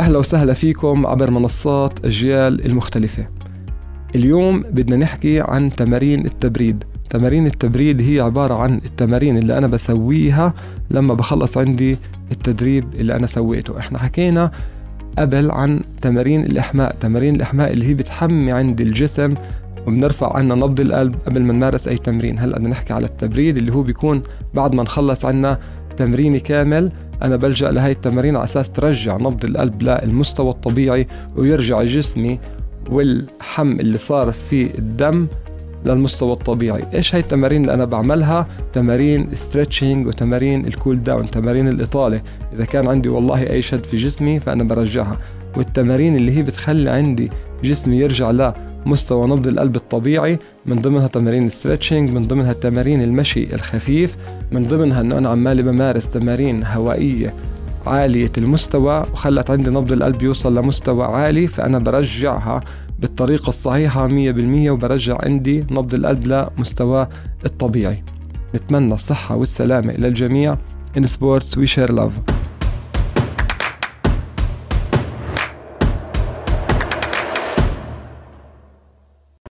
أهلا وسهلا فيكم عبر منصات أجيال المختلفة. اليوم بدنا نحكي عن تمارين التبريد. تمارين التبريد هي عبارة عن التمارين اللي أنا بسويها لما بخلص عندي التدريب اللي أنا سويته. إحنا حكينا قبل عن تمارين الإحماء. تمارين الإحماء اللي هي بتحمي عند الجسم وبنرفع عنا نبض القلب قبل ما نمارس أي تمرين. هلأ بدنا نحكي على التبريد اللي هو بيكون بعد ما نخلص عنا تمريني كامل أنا بلجأ لهاي التمارين على أساس ترجع نبض القلب للمستوى الطبيعي ويرجع جسمي والحمض اللي صار في الدم للمستوى الطبيعي. إيش هاي التمارين اللي أنا بعملها؟ تمارين stretching وتمارين ال cool down تمارين الإطالة. إذا كان عندي والله أي شد في جسمي فأنا برجعها. والتمارين اللي هي بتخلي عندي جسمي يرجع لمستوى نبض القلب الطبيعي من ضمنها تمارين stretching من ضمنها تمارين المشي الخفيف من ضمنها إنه أنا عمالي بمارس تمارين هوائية عالية المستوى وخلت عندي نبض القلب يوصل لمستوى عالي فأنا برجعها بالطريقة الصحيحة 100% وبرجع عندي نبض القلب لمستواه الطبيعي. نتمنى الصحة والسلامة للجميع In sports we share love.